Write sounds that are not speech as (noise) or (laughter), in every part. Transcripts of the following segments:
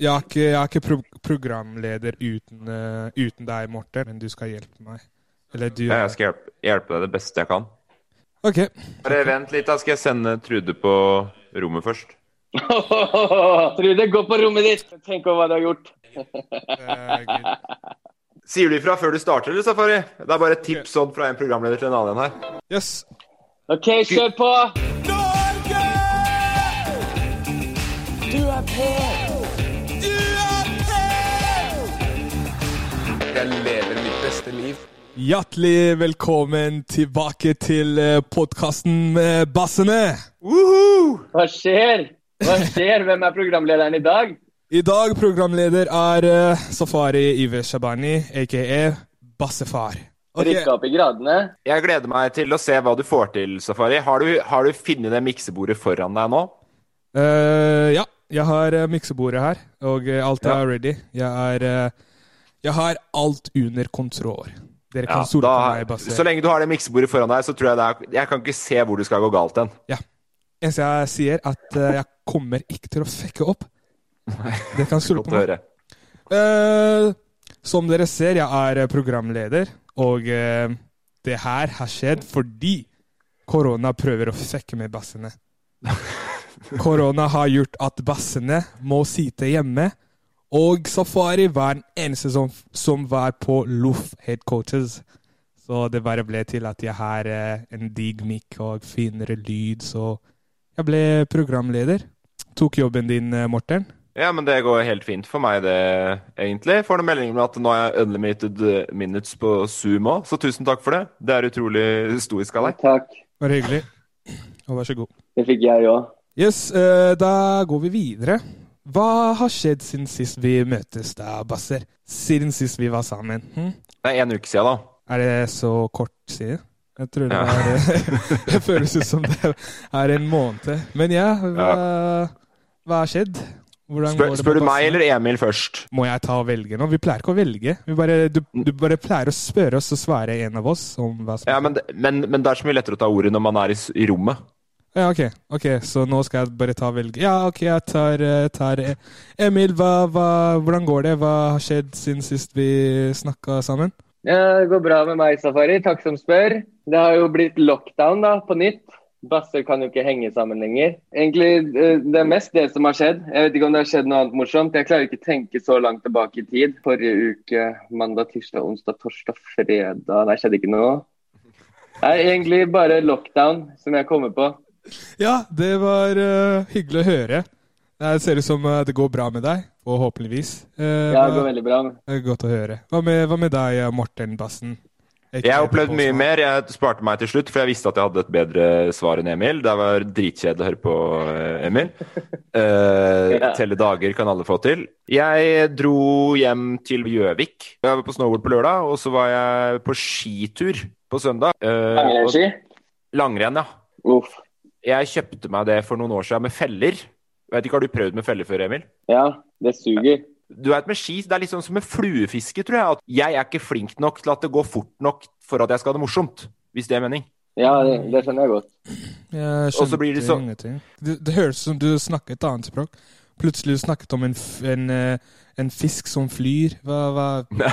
Jeg er ikke, jeg er ikke pro programleder uten, uh, uten deg, Morten, men du skal hjelpe meg. Eller du jeg skal hjelpe, hjelpe deg det beste jeg kan. OK. Bare vent litt, da skal jeg sende Trude på rommet først. (laughs) Trude, gå på rommet ditt! Tenk over hva du har gjort. Sier du ifra før du starter, eller, Safari? Det er bare et tips sånn fra en programleder til en annen her. Yes. OK, kjør på! Jeg Hjertelig velkommen tilbake til podkasten med bassene. Hva skjer? Hva skjer? Hvem er programlederen i dag? I dag programleder er eh, Safari Ive Shabani, aka Bassefar. Okay. Rykka opp i gradene. Jeg gleder meg til å se hva du får til, Safari. Har du, har du funnet det miksebordet foran deg nå? Uh, ja, jeg har uh, miksebordet her, og eh, alt er Ja. ready. Jeg er eh, Jeg har alt under kontroll. Dere kan Ja, stole på meg, Basse. så lenge du har det miksebordet foran deg, så tror jeg det er Jeg kan ikke se hvor det skal gå galt hen. Eneste jeg sier, at uh, jeg kommer ikke til å fekke opp. Dere kan stole på meg. Eh, som dere ser, jeg er eh, programleder, og uh, det her har skjedd fordi korona prøver å fekke med bassene. (laughs) Korona har gjort at bassene må sitte hjemme, og Safari var den eneste som, som var på Loff headquarters. Så det bare ble til at jeg har eh, en digg mic og finere lyd, så jeg ble programleder. Tok jobben din, eh, Morten. Ja, men det går helt fint for meg, det, egentlig. Får noen meldinger om at nå har jeg unlimited eh, minutes på Zoom òg, så tusen takk for det. Det er utrolig stoisk av deg. Takk. Bare hyggelig. Og vær så god. Det fikk jeg òg. Yes, eh, da går vi videre. Hva har skjedd siden sist vi møtes, da, Basser? Siden sist vi var sammen? Hm? Det er en uke siden, da. Er det så kort siden? Jeg tror det Ja. er (laughs) Det føles ut som det er en måned. Men ja, hva, hva har skjedd? Spør, går det spør du meg eller Emil først? Må jeg ta og velge nå? Vi pleier ikke å velge. Vi bare, du, du bare pleier å spørre oss og svare en av oss om hva som Ja, men, men, men det er så mye lettere å ta ordet når man er i, i rommet. Ja, ok. ok, Så nå skal jeg bare ta velge. Ja, ok, jeg tar, eh, tar eh, Emil, hva, hva, hvordan går det? Hva har skjedd siden sist vi snakka sammen? Ja, det går bra med meg, Safari. Takk som spør. Det har jo blitt lockdown da, på nytt. Basser kan jo ikke henge sammen lenger. Egentlig, eh, Det er mest det som har skjedd. Jeg vet ikke om det har skjedd noe annet morsomt. Jeg klarer ikke å tenke så langt tilbake i tid. Forrige uke, mandag, tirsdag, onsdag, torsdag, fredag Der skjedde ikke noe. Det er egentlig bare lockdown som jeg kommer på. Ja, det var uh, hyggelig å høre. Det ser ut som uh, det går bra med deg, forhåpentligvis. Uh, Ja, det går veldig bra. det er godt å høre. Hva med, hva med deg, eh, Morten Bassen? Jeg har opplevd mye mer. Jeg sparte meg til slutt, for jeg visste at jeg hadde et bedre svar enn Emil. Det var dritkjedelig å høre på eh, Emil. Uh, Ja. Telle dager kan alle få til. Jeg dro hjem til Gjøvik. Jeg var på snowboard på lørdag, og så var jeg på skitur på søndag. Uh, Langrennsski? Langrenn, ja. Uff. Jeg kjøpte meg det for noen år siden med feller. Jeg vet ikke, Har du prøvd med feller før, Emil? Ja, det suger. Du vet med ski, Det er litt sånn som med fluefiske, tror jeg. At jeg er ikke flink nok til at det går fort nok for at jeg skal ha det morsomt. Hvis det er mening. Ja, det, det skjønner jeg godt. Jeg blir det så- ingenting. Det, det høres ut som du snakker et annet språk. Plutselig du snakket om en, en, eh, en fisk som flyr. Hva, hva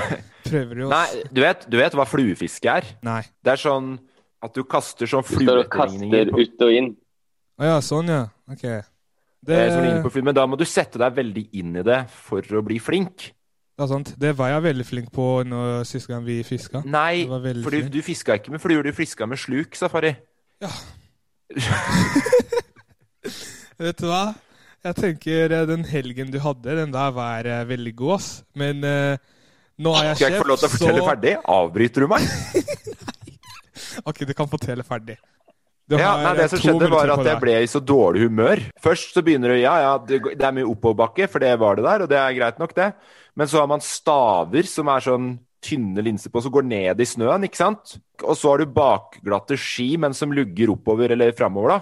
(laughs) prøver du å Nei, du vet, du vet hva fluefiske er? Nei. Det er sånn at du kaster sånn kaster flueetterligninger på- ut og inn. Å ja, sånn, ja. Ok. Det, på fly, Men da må du sette deg veldig inn i det for å bli flink. det er sant. Det var jeg veldig flink på når, sist gang vi fiska. Nei, for du, du fiska ikke med fluer, du fiska med sluk, Safari. Ja. (laughs) (laughs) Vet du hva? Jeg tenker eh, den helgen du hadde, den der var eh, veldig god, ass. Men uh, nå har jeg Skal jeg ikke få lov til å fortelle ferdig? Avbryter du meg? (laughs) Ok, du kan fortelle ferdig. Har, Ja, nei, eh, Det som skjedde, var at jeg ble i så dårlig humør. Først så begynner du Ja, ja, det det er mye oppoverbakke, for det var det der, og det er greit nok, det. Men så har man staver som er sånn tynne linser på, som går ned i snøen, ikke sant? Og så har du bakglatte ski, men som lugger oppover eller framover, da.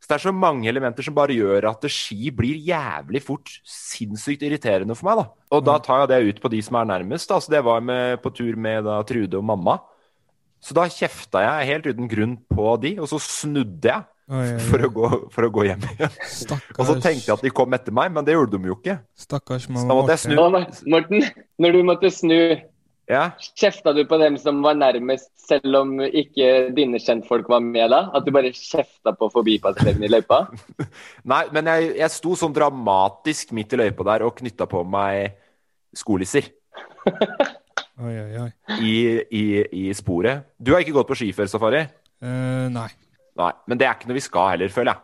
Så det er så mange elementer som bare gjør at ski blir jævlig fort sinnssykt irriterende for meg, da. Og da tar jeg det ut på de som er nærmest, da. Så det var med, på tur med da Trude og mamma. Så da kjefta jeg helt uten grunn på de, og så snudde jeg Oi, oi, oi. for å gå, for å gå hjem igjen. Stakkars, Og så tenkte jeg at de kom etter meg, men det gjorde de jo ikke. Stakkars mamma måtte jeg Morten. snu. Nå, Morten, når du måtte snu, Ja. kjefta du på dem som var nærmest, selv om ikke dine kjentfolk var med da? At du bare kjefta på forbipasserende i løypa? (laughs) Nei, men jeg, jeg sto sånn dramatisk midt i løypa der og knytta på meg skolisser (laughs) Oi, oi, oi. i, i, i sporet. Du har ikke gått på ski før, Safari? Uh, nei. Nei, men det er ikke noe vi skal heller, føler jeg.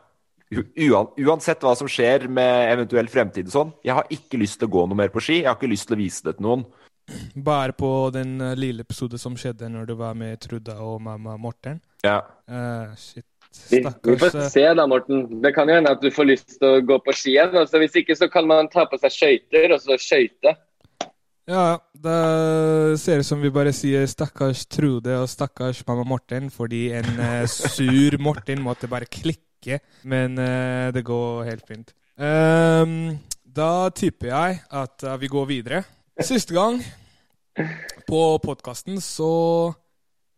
Uan, uansett hva som skjer med eventuell fremtid og sånn, jeg har ikke lyst til å gå noe mer på ski. Jeg har ikke lyst til å vise det til noen. Bare på den eh, lille episode som skjedde når du var med Truda og mamma Morten. Ja. Uh, shit. Vi, vi får se da, Morten. Det kan jo hende at du får lyst til å gå på ski igjen. Altså, hvis ikke så kan man ta på seg skøyter og så skøyte. Ja, det ser ut som vi bare sier stakkars Trude og stakkars mamma Morten, fordi en uh, sur Morten måtte bare klikke. Men uh, det går helt fint. Um, da tipper jeg at uh, vi går videre. Siste gang på podkasten så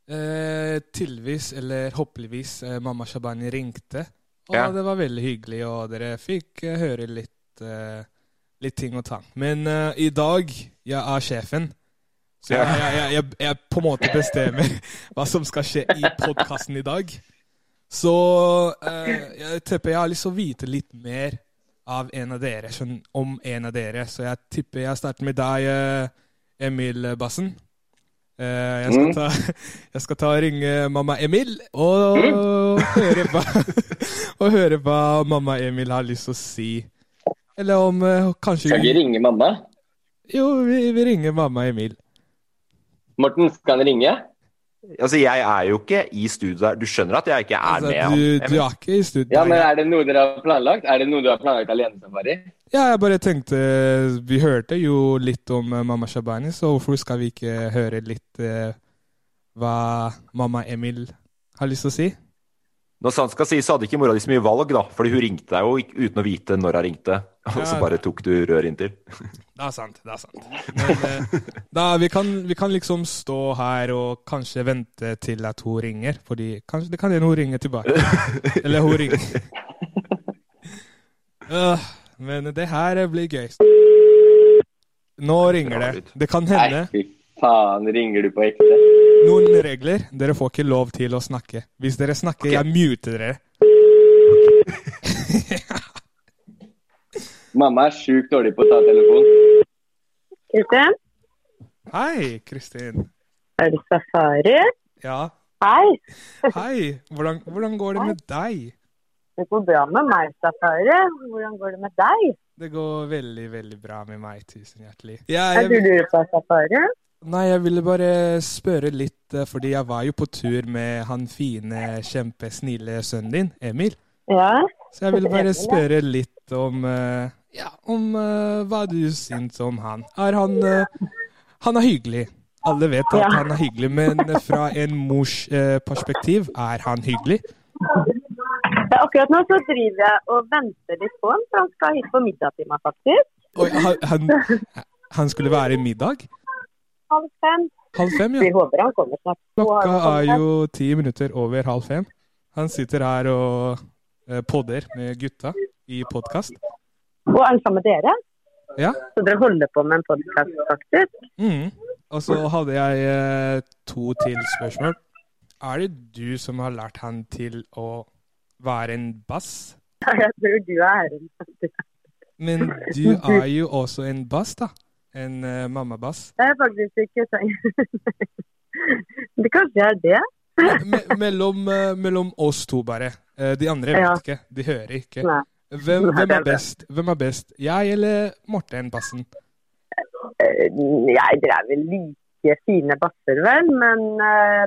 tilvis, eller håpeligvis, mamma Shabani ringte. Og Ja. det var veldig hyggelig, og dere fikk høre litt litt ting og tang. Men uh, i dag, jeg er sjefen. Så jeg, jeg, jeg, jeg, på en måte bestemmer (laughs) hva som skal skje i podkasten i dag. Så uh, jeg tipper jeg har lyst til å vite litt mer av en av dere, sånn om en av dere. Så jeg tipper jeg starter med deg, eh, Emil Bassen. Uh, jeg, skal Mm. ta, (laughs) jeg skal ta og ringe mamma Emil og høre hva, (laughs) og høre hva mamma Emil har lyst til å si. Eller om uh, kanskje Skal vi ringe mamma? Jo, vi, vi ringer mamma Emil. Morten, skal han ringe? Altså, jeg er jo ikke i studio der. Du skjønner at jeg ikke er Altså, med? du, du er ikke i studio. Ja, men Er det noe dere har planlagt? Er det noe du har planlagt alene, Safari? Ja, jeg bare tenkte Vi hørte jo litt om eh, mamma Shabani, så hvorfor skal vi ikke høre litt uh, hva mamma Emil har lyst til å si? Når sant skal sies, så hadde ikke mora di så mye valg, da. Fordi hun ringte deg jo uten å vite når hun ringte. (laughs) Og så bare tok du rør inntil. Det er sant. det er sant. Men eh, da, vi, kan, vi kan liksom stå her og kanskje vente til at hun ringer, fordi kanskje det kan hende hun ringer tilbake. Eller hun ringer. Uh, men det her blir gøy. Nå ringer det. Det kan hende. Faen, ringer du på ekte? Noen regler. Dere får ikke lov til å snakke. Hvis dere snakker, jeg muter dere. (laughs) Mamma er sjukt dårlig på å ta telefon. Kristin, Hei, Kristin. er det safari? Ja, Hei, hei. Hvordan, hvordan går det med deg? det går bra med meg, safari. Hvordan går det med deg? Det går veldig, veldig bra med meg. Tusen hjertelig. Ja, Er du lurer på safari? Nei, jeg ville bare spørre litt, eh, fordi jeg var jo på tur med han fine, kjempesnille sønnen din, Emil. Ja, Så jeg ville bare spørre litt om eh, Ja, om eh, hva du syns om han. Er han Han er hyggelig. Alle vet at Ja. han er hyggelig, men fra en mors perspektiv, er han hyggelig? Ja, akkurat nå så driver jeg og venter litt på han, for han skal hit på middag til meg, faktisk. Oi, han, han, han skulle være i middag? Halv fem. Halv fem, Vi håper han kommer snart. Klokka er jo ti minutter over halv fem. Han sitter her og eh, podder med gutta i podkast. Og er han sammen med dere? Ja. Så dere holder på med en podkast, faktisk? Mm. Og så hadde jeg eh, to til spørsmål. Er det du som har lært han til å være en bass? (laughs) Jeg tror du er en Men du er jo også en bass, da. En uh, mammabass. Det er faktisk ikke sånn. (laughs) Det kanskje er det? Me mellom, eh, mellom oss to, bare. Eh, de andre vet Ja. ikke. De hører ikke. Hvem, hvem, er best? hvem er best? Jeg eller Morten Bassen? Jeg, dere er vel like fine basser, vel, men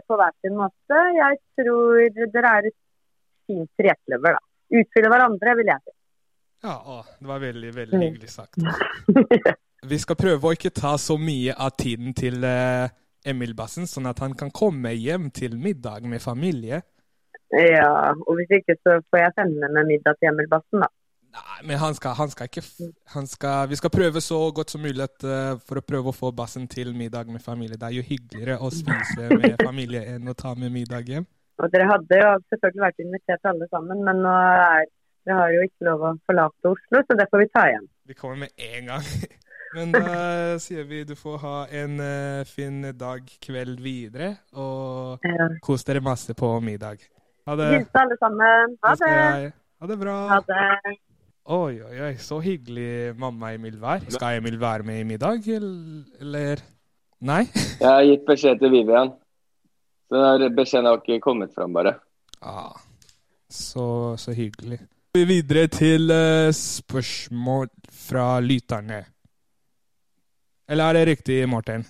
på hver sin måte. Jeg tror dere er et fint trekløver, da. Utfyller hverandre, vil jeg si. Ja, å, det var veldig, veldig Mm. hyggelig sagt. (laughs) Vi skal prøve å ikke ta så mye av tiden til eh, Emil Bassen, sånn at han kan komme hjem til middag med familie. Ja, og hvis ikke så får jeg sende med middag til Emil Bassen, da. Nei, men han skal, han skal ikke han skal, Vi skal prøve så godt som mulig eh, for å prøve å få Bassen til middag med familie. Det er jo hyggeligere å spise (laughs) med familie enn å ta med middag hjem. Og dere hadde jo selvfølgelig vært invitert alle sammen, men nå er dere har jo ikke lov å forlate Oslo, så det får vi ta igjen. Vi kommer med en gang. (laughs) Men da sier vi du får ha en eh, fin dag, kveld videre, og Ja. kos dere masse på middag. Ha det. Hilse alle sammen. Ha Det. Ha det bra. Ha det. Oi, oi, oi. Så hyggelig mamma Emil var. Skal Emil være med i middag, eller? Nei? (laughs) Jeg har gitt beskjed til Vivian. Så den beskjeden har ikke kommet fram, bare. Ah, så, så hyggelig. Vi går videre til eh, spørsmål fra lytterne. Eller er det riktig, Martin?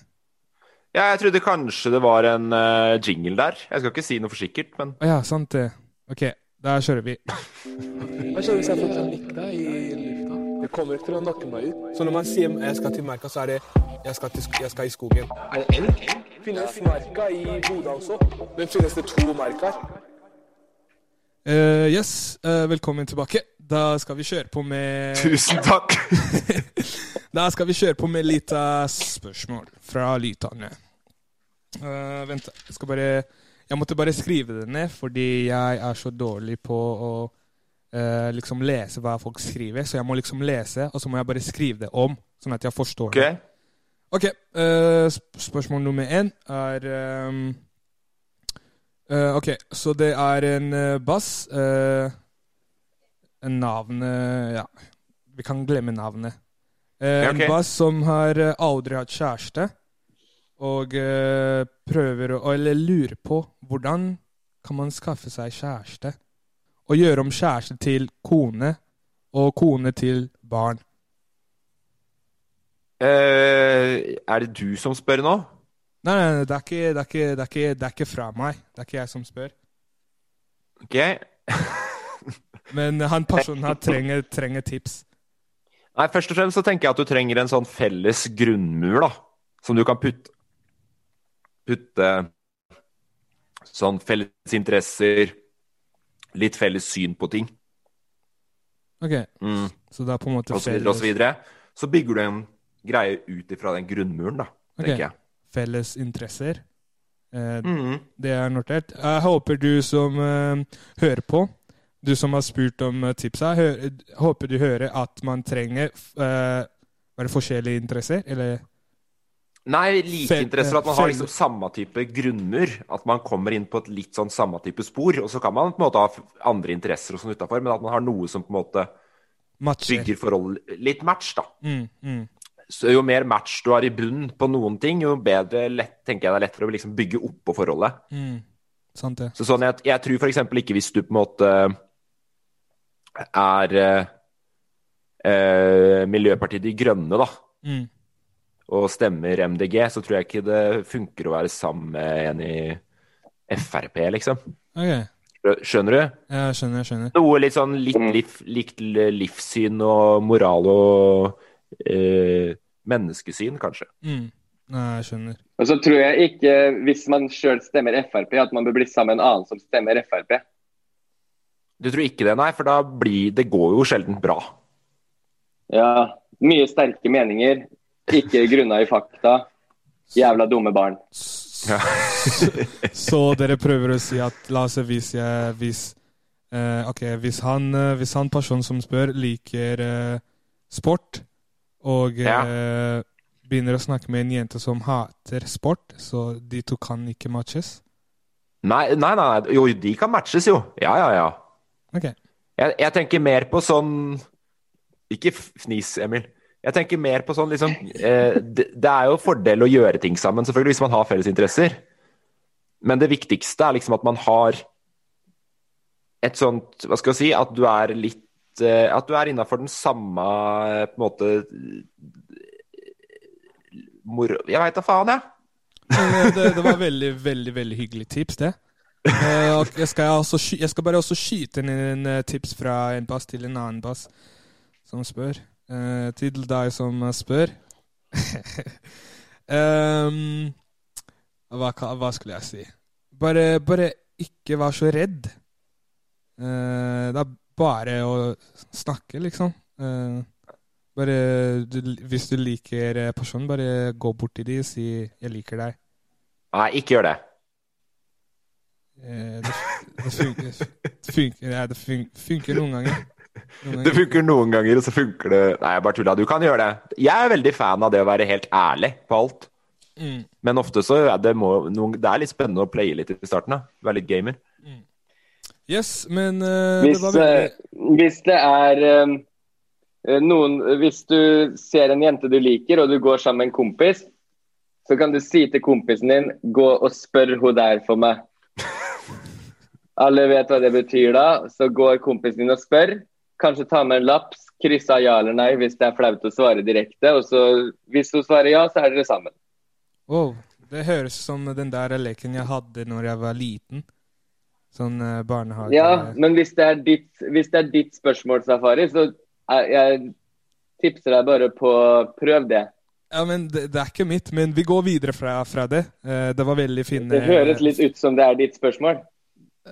Ja, jeg trodde kanskje det var en uh, jingle der. Jeg skal ikke si noe for sikkert, men Å ja, sant det. OK, da kjører vi. (laughs) Hva skjer hvis jeg får panikk da i lufta? Det kommer ikke til å nakke meg ut. Så når man sier jeg skal til merka, så er det jeg skal, til, sk- jeg skal i skogen. Er det elg? Finnes merka i Bodø også? Men finnes det to merker? Uh, yes, uh, velkommen tilbake. Da skal vi kjøre på med tusen takk! (laughs) Da skal vi kjøre på med litt spørsmål fra lytterne. Uh, vent, jeg skal bare Jeg måtte bare skrive det ned, fordi jeg er så dårlig på å uh, liksom lese hva folk skriver. Så jeg må liksom lese, og så må jeg bare skrive det om, sånn at jeg forstår okay. det. Ok, uh, sp spørsmål nummer én er um, Ok, så det er en bass. eh, navnet Ja, vi kan glemme navnet. Eh, okay. En bass som har eh, aldri hatt kjæreste, og eh, prøver å Eller lurer på hvordan kan man skaffe seg kjæreste? Og gjøre om kjæreste til kone, og kone til barn. Eh, er det du som spør nå? Nei, nei, nei det, er ikke, det, er ikke, det, er ikke, det er ikke fra meg. Det er ikke jeg som spør. Ok. (laughs) Men han personen her trenger, trenger tips. Nei, først og fremst så tenker jeg at du trenger en sånn felles grunnmur, da. Som du kan putte Putte sånn felles interesser, litt felles syn på ting, Ok, mm. Så det er på en måte og så videre og så videre. Så bygger du en greie ut ifra den grunnmuren, da, okay. tenker jeg. felles interesser. Eh, Mm. Det er notert. Jeg håper du som eh, hører på, du som har spurt om eh, tipsa, hør, håper du hører at man trenger uh, Var det forskjellige interesser, eller? Nei, like interesser. At man har liksom samme type grunner. At man kommer inn på et litt sånn samme type spor. Og så kan man på en måte ha andre interesser og sånn utafor, men at man har noe som på en måte Matcher. bygger forhold Litt match, da. Mm, mm. Så jo mer match du har i bunnen på noen ting, jo bedre lett, tenker jeg det er lettere å liksom bygge oppå forholdet. Mm. Sant det. Så sånn, jeg, jeg tror f.eks. ikke hvis du på en måte er eh, eh, Miljøpartiet De Grønne, da, Mm. og stemmer MDG, så tror jeg ikke det funker å være sammen med en i Frp, liksom. Okay. Skjønner du? jeg skjønner. jeg skjønner. Noe litt sånn litt liv, likt livssyn og moral og eh, menneskesyn, kanskje. Mm. Nei, jeg skjønner. Og så tror jeg ikke, hvis man sjøl stemmer Frp, at man bør bli sammen med en annen som stemmer Frp. Du tror ikke det, nei? For da blir Det går jo sjelden bra. Ja, mye sterke meninger, ikke grunna i fakta. Jævla dumme barn. Ja. (laughs) Så dere prøver å si at la oss se hvis jeg hvis, eh, okay, hvis han, eh, hvis han personen som spør, liker eh, sport, og Ja. eh, begynner å snakke med en jente som hater sport, så de to kan ikke matches? Nei, nei, nei. Jo, de kan matches, jo. Ja, ja, ja. Ok. Jeg, jeg tenker mer på sånn Ikke fnis, Emil. Jeg tenker mer på sånn liksom eh, det, det er jo fordel å gjøre ting sammen, selvfølgelig, hvis man har felles interesser. Men det viktigste er liksom at man har et sånt Hva skal jeg si At du er litt eh, At du er innafor den samme eh, på en måte moro Jeg veit da faen, jeg. Ja. eh, det, det var veldig, veldig veldig hyggelig tips, det. Eh, jeg, skal sky- jeg skal bare også skyte inn en eh, tips fra en bass til en annen bass som spør. Uh, til deg som spør. um, (laughs) hva, hva skulle jeg si? Bare, bare ikke vær så redd. Uh, det er bare å snakke, liksom. Uh, bare du, Hvis du liker personen, bare gå bort til dem og si 'jeg liker deg'. Nei, ikke gjør det. Eh, det, det funker, det funker, ja, det fun- funker noen ganger. Noen Det funker noen ganger, og så funker det Nei, jeg bare tulla. Du kan gjøre det. Jeg er veldig fan av det å være helt ærlig på alt. Mm. Men ofte så er det, må, noen, det er litt spennende å playe litt i starten. da. Være litt gamer. Yes, men uh, Hvis, det veldig uh, hvis det er eh, noen Hvis du ser en jente du liker, og du går sammen med en kompis, så kan du si til kompisen din 'gå og spør hun der for meg'. Alle vet hva det betyr da. Så går kompisen din og spør. Kanskje ta med en lapp, kryssa av ja eller nei hvis det er flaut å svare direkte. Og så, hvis hun svarer ja, så er dere sammen. Wow, det høres som den der leken jeg hadde når jeg var liten. Sånn eh, barnehage Ja, men hvis det er ditt, hvis det er ditt spørsmål, Safari, så er, jeg tipser deg bare på prøv det. Ja, men det, det er ikke mitt, men vi går videre fra, fra det. Eh, det var veldig fine Det høres litt ut som det er ditt spørsmål.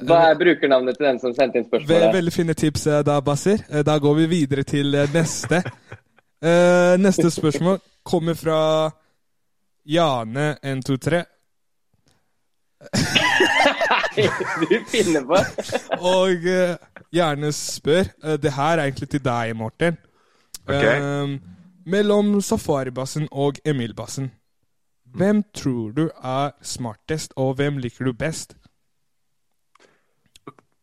Hva er brukernavnet til den som sendte inn spørsmålet? veldig fine tips eh, da, Basir. Eh, Da går vi videre til eh, neste. Eh, neste spørsmål kommer fra Jane123. du finner på? (laughs) Og eh, gjerne spør eh, Det her er egentlig til deg, Morten. Ok. Um, mellom Safari-bassen og Emil-bassen. Hvem tror du er smartest, og hvem liker du best?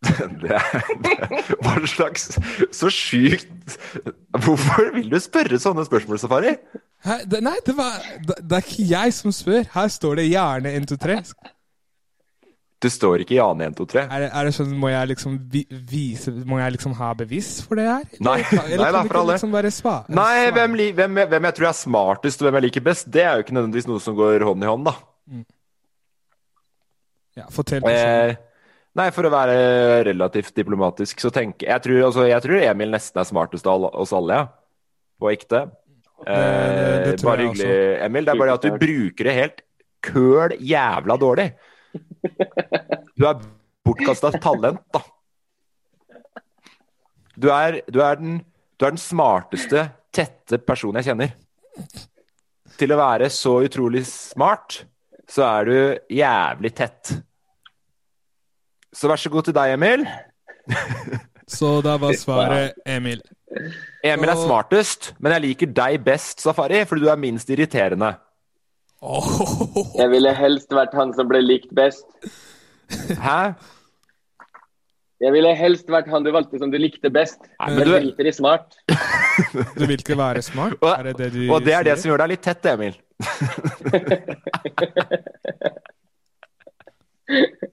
Det det, hva slags Så sjukt Hvorfor vil du spørre sånne spørsmål, Safari? Hæ? Det, nei, det, var, det, det er ikke jeg som spør. Her står det gjerne 1, 2, 3. Det står ikke Jane 1, 2, 3. Er er det sånn, Må jeg liksom vi, vise Må jeg liksom ha bevis for det her? Nei, Eller nei, da, for alle. Liksom spa, Nei, hvem, hvem, hvem jeg tror er smartest og hvem jeg liker best, det er jo ikke nødvendigvis noe som går hånd i hånd, da. Ja, fortell. personen. Eh, nei, for å være relativt diplomatisk, så tenker jeg tror, altså, jeg tror Emil nesten er smartest av oss alle, ja. På ekte. Det, det- det tror bare jeg hyggelig, Emil. Det er bare at du bruker det helt køl jævla dårlig. (laughs) Du er bortkasta talent, da. Du er, du, er den, du er den smarteste, tette personen jeg kjenner. Til å være så utrolig smart, så er du jævlig tett. Så vær så god til deg, Emil. Så da var svaret Emil. Emil er smartest, men jeg liker deg best, Safari, fordi du er minst irriterende. Jeg ville helst vært han som ble likt best. Hæ? Jeg ville helst vært han du valgte som du likte best. Nei, men du driter i smart. (laughs) Du vil ikke være smart? Og, Er det det du og det er det sier? som gjør deg litt tett, Emil. (laughs)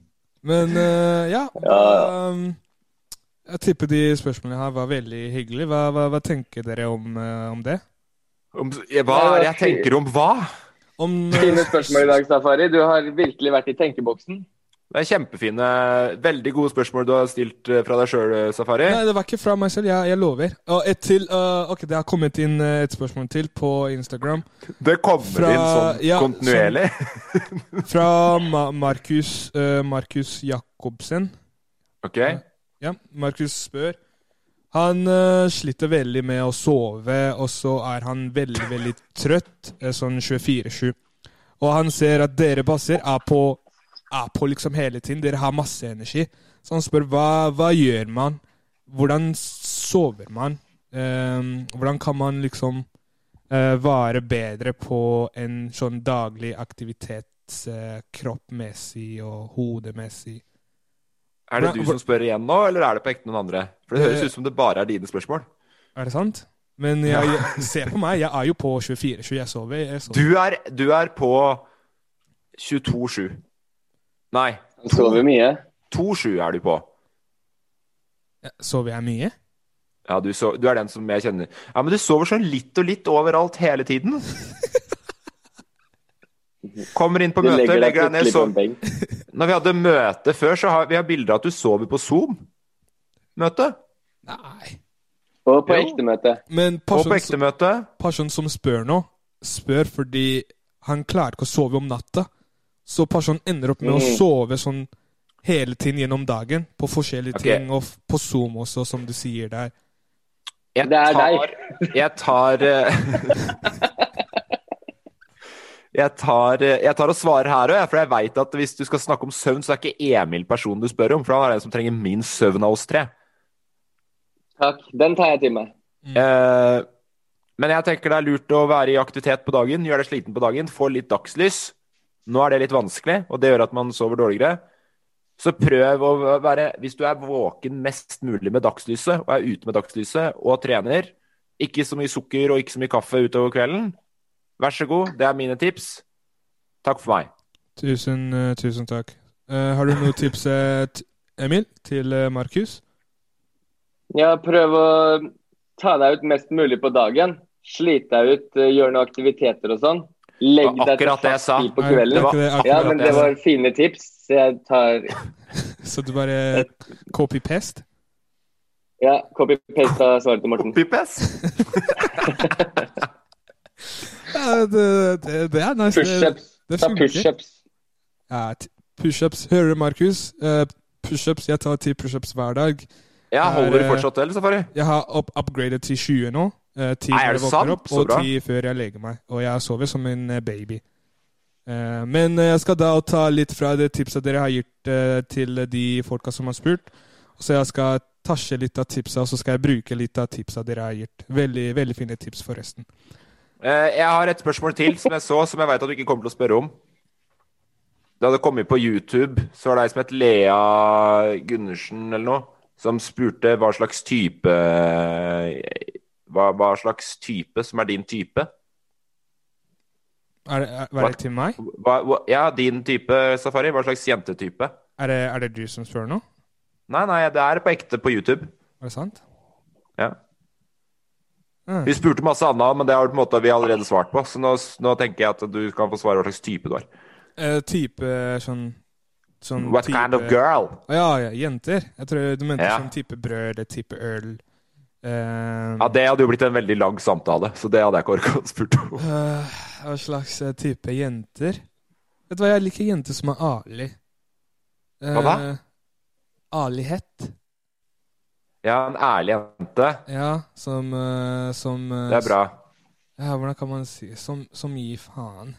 (laughs) Men uh, ja, Ja. um, Jeg tipper de spørsmålene her var veldig hyggelige. Hva, hva, hva tenker dere om, uh, om det? Om, hva er det jeg tenker om hva? Om eh, Fine spørsmål i dag, Safari. Du har virkelig vært i tenkeboksen. Det er kjempefine, veldig gode spørsmål du har stilt eh, fra deg sjøl, Safari. Nei, det var ikke fra meg selv. Jeg, jeg lover. Og et til. uh, ok, Det har kommet inn eh, et spørsmål til på Instagram. Det kommer Fra- inn sånn ja, kontinuerlig. Fra Ma Markus, uh, Markus Jacobsen. Ok? Ja, Markus spør. Han eh, sliter veldig med å sove, og så er han veldig, veldig trøtt, eh, sånn 24-7. Og han ser at dere passer er på, er på liksom hele tiden. Dere har masse energi. Så han spør hva, hva gjør man? Hvordan sover man? Um, hvordan kan man liksom uh, vare bedre på en sånn daglig aktivitets uh, kroppmessig og hodemessig? Er det du som spør igjen nå, eller er det på ekte noen andre? For det høres Eh, ut som det bare er dine spørsmål. Er det sant? Men jeg, jeg, (laughs) se på meg, jeg er jo på 24-7. Jeg sover. Jeg sover. Du er, du er på 22-7. Nei, Han sover mye. 2-7 er du på. Sover jeg mye? Ja, du, so du er den som jeg kjenner. Ja, men du sover sånn litt og litt overalt hele tiden. (laughs) Kommer inn på møtet, legger deg legger deg ned, sover. Når vi hadde møte før, så har vi har bilder av at du sover på Zoom-møte. Nei. Og på ekte møte. Men Og på personen, ekte møte. personen som spør nå, spør fordi han klarer ikke å sove om natta. Så personen ender opp med å Mm. sove sånn hele tiden gjennom dagen. På forskjellige okay. ting, og på Zoom også, som du sier der. Jeg Det er tar, deg. jeg tar eh, (laughs) Jeg tar, eh, jeg tar og svarer her òg, for jeg veit at hvis du skal snakke om søvn, så er ikke Emil personen du spør om, for han er den som trenger min søvn av oss tre. Takk. Den tar jeg til meg. Eh, men jeg tenker det er lurt å være i aktivitet på dagen, gjøre deg sliten på dagen, få litt dagslys. Nå er det litt vanskelig, og det gjør at man sover dårligere. Så prøv å være Hvis du er våken mest mulig med dagslyset, og er ute med dagslyset og trener, ikke så mye sukker og ikke så mye kaffe utover kvelden, vær så god, det er mine tips. Takk for meg. Tusen, eh, tusen takk. Uh, har du noen tips, eh, Emil, til Markus? Ja, prøv å ta deg ut mest mulig på dagen. Slit deg ut, gjøre gjør noen aktiviteter og sånn. Legg Det deg til akkurat det jeg fast sa. tid på kvelden. ikke det akkurat Ja, men det det var fine tips. Så jeg tar (laughs) Så du bare copy-paste? Ja, copy-paste av svaret til Morten. Pipes. (laughs) Ja, det, det, det er nice. Det, Pushups. det Ta pushups. Ja, pushups. Hører du, Markus? Eh, pushups. Jeg tar ti pushups hver dag. Ja, holder Er, du eh, fortsatt til, Safari? Jeg har up upgradet til 20 nå. Eh, 10 Nei, er når jeg våkner opp, og ti 10 før jeg legger meg. Og jeg sover som en eh, baby. Eh, men jeg skal da ta litt fra det tipset dere har gitt til de folka som har spurt. Så jeg skal tasje litt av tipsa, og så skal jeg bruke litt av tipsa dere har gitt. Veldig, veldig fine tips, forresten. Eh, Jeg har et spørsmål til som jeg så, som jeg veit at du ikke kommer til å spørre om. Det hadde kommet på YouTube, så var det ei som het Lea Gundersen eller noe, som spurte hva slags type hva, hva slags type som er din type? Er det, er, var det til meg? Hva, hva, ja, din type, Safari. Hva slags jentetype? Er det, er det du som spør nå? Nei, nei, det er på ekte på YouTube. Er det sant? Ja. Mm. Vi spurte masse annet, men det har måte vi allerede svart på. Så nå, nå tenker jeg at du kan få svare hva slags type du er. Uh, type sånn, sånn What type, kind of girl? Ja, ja, jenter. Jeg tror du mente Ja. sånn type brød eller type øl. Eh, Ja, Det hadde jo blitt en veldig lang samtale, så det hadde jeg ikke orka å spurt om. Uh, hva slags eh, type jenter? Vet du hva, jeg liker jenter som er ærlig. Uh, Hva da? Ærlighet. Ja, en ærlig jente. Ja, som, som Det er bra. Ja, hvordan kan man si Som, som gir faen.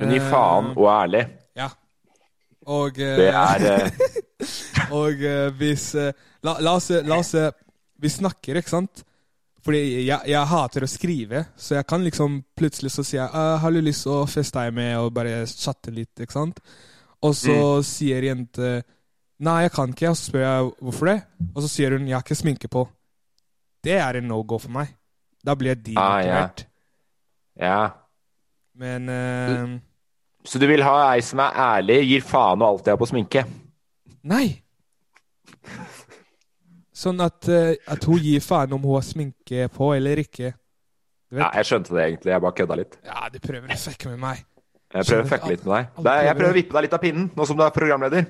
Hun gir faen og er ærlig. Ja. Og Det er (laughs) Og hvis la, la oss La oss eh, Vi snakker, ikke sant? Fordi jeg, jeg hater å skrive, så jeg kan liksom plutselig så sier jeg «Ah, 'Har du lyst til å med?' og bare chatte litt, ikke sant? Og så sier jente 'Nei, jeg kan ikke', og så spør jeg hvorfor det. Og så sier hun 'Jeg har ikke sminke på'. Det er en no go for meg. Da blir jeg Ah, ja. Ja. Men uh... Så du vil ha ei som er ærlig, gir faen og alltid har på sminke? Nei! Sånn at, eh, at hun gir faen om hun har sminke på eller ikke. Du vet? Ja, jeg skjønte det egentlig. Jeg bare kødda litt. Ja, du prøver å fucke med meg. Jeg prøver å fucke litt med deg. Er, jeg prøver å vippe deg litt av pinnen, nå som du er programleder.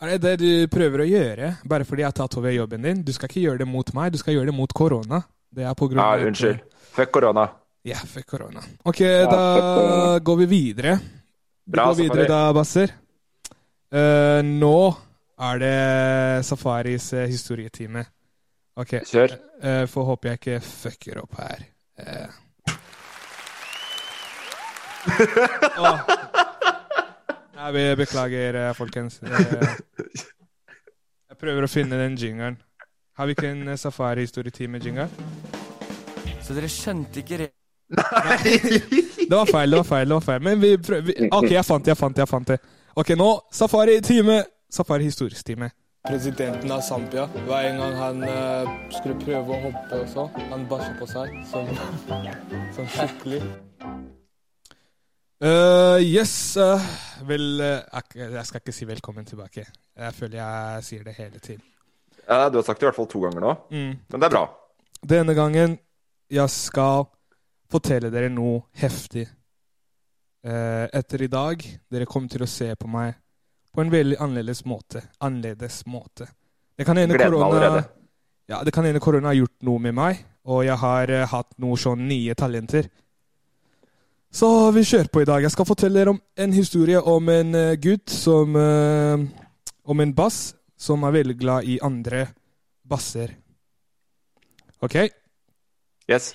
Er det det du prøver å gjøre, bare fordi jeg har tatt over jobben din? Du skal ikke gjøre det mot meg, du skal gjøre det mot korona. Det er på grunn Ja, av Ja, unnskyld. Fuck korona. Ja, fuck korona. Ok, da fuck går vi videre. Vi Bra, går videre da, Basser. Uh, nå er det Safaris uh, historietime. Ok, Kjør. uh, får håpe jeg ikke fucker opp her. Uh. oh. Jeg be- beklager, eh, folkens. Eh, Jeg prøver å finne den jingeren. Har vi ikke en eh, safari-historietime-jingle? Så dere skjønte ikke re... Det var feil, det var feil. det var feil. Men vi prøver vi, OK, jeg fant det, jeg fant det. jeg fant det. Ok, nå safari-time. Safari-historisk time. Presidenten av Zambia. Hver en gang han uh, skulle prøve å hoppe og så, Han bæsja på seg som, (laughs) som skikkelig. Uh, yes Uh, Vel Jeg skal ikke si velkommen tilbake. Jeg føler jeg sier det hele tiden. Ja, du har sagt det i hvert fall to ganger nå. Mm. Men det er bra. Denne gangen jeg skal fortelle dere noe heftig. Eh, etter i dag dere kommer til å se på meg på en veldig annerledes måte. Annerledes måte. Det kan hende korona ja, det kan hende korona har gjort noe med meg, og jeg har uh, hatt noe sånn nye talenter. Så vi kjører på i dag. Jeg skal fortelle dere om en historie om en uh, gutt som uh, Om en bass som er veldig glad i andre basser. OK? Yes.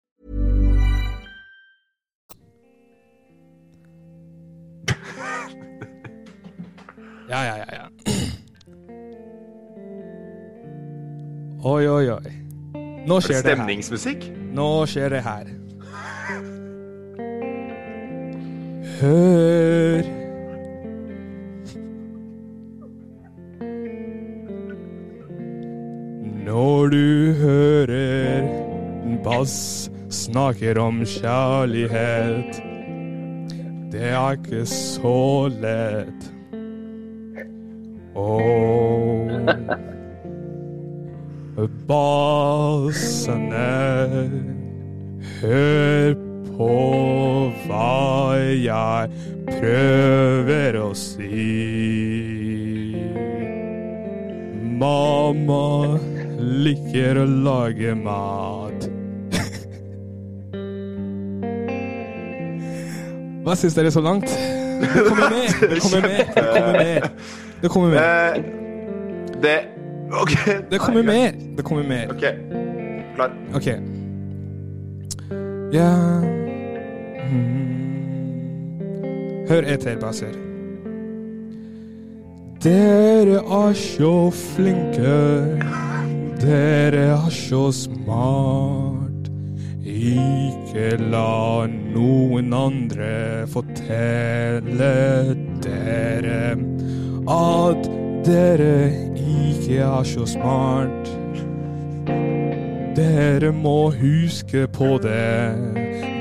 Ja, ja, ja. ja. Oi, oi, oi. Nå Er det skjer det her. stemningsmusikk? Nå skjer det her. Hør Når du hører en bass snakker om kjærlighet Det er ikke så lett. Bassene Hør på hva jeg prøver å si. Mamma liker å lage mat. Hva syns dere så langt? (laughs) Det kommer mer! Det kommer mer! Det kommer mer. Det kommer mer. Eh, det OK. Det kommer mer. Det kommer mer. OK. Klar. Ok. Ja mm. Hør etter, baser. Dere er så flinke. Dere er så smart. Ikke la noen andre fortelle dere at dere ikke er så smart. Dere må huske på det.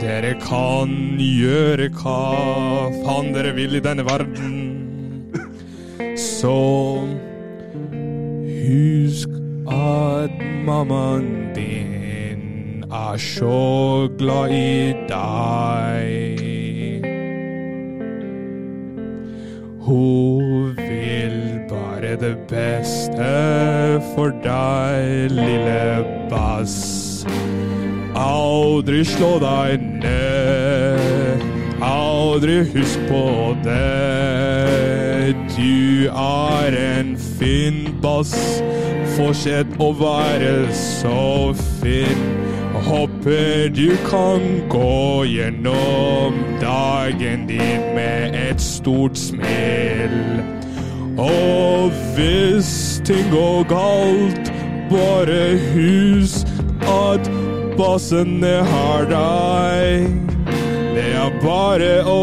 Dere kan gjøre hva faen dere vil i denne verden. Så husk at mammaen din er så glad i deg. Hun det beste for deg, lille bass. Aldri slå deg ned, aldri husk på det. Du er en fin bass, fortsett å være så fin. Håper du kan gå gjennom dagen din med et stort smil. Og hvis ting går galt, bare hus at bassene har deg. Det er bare å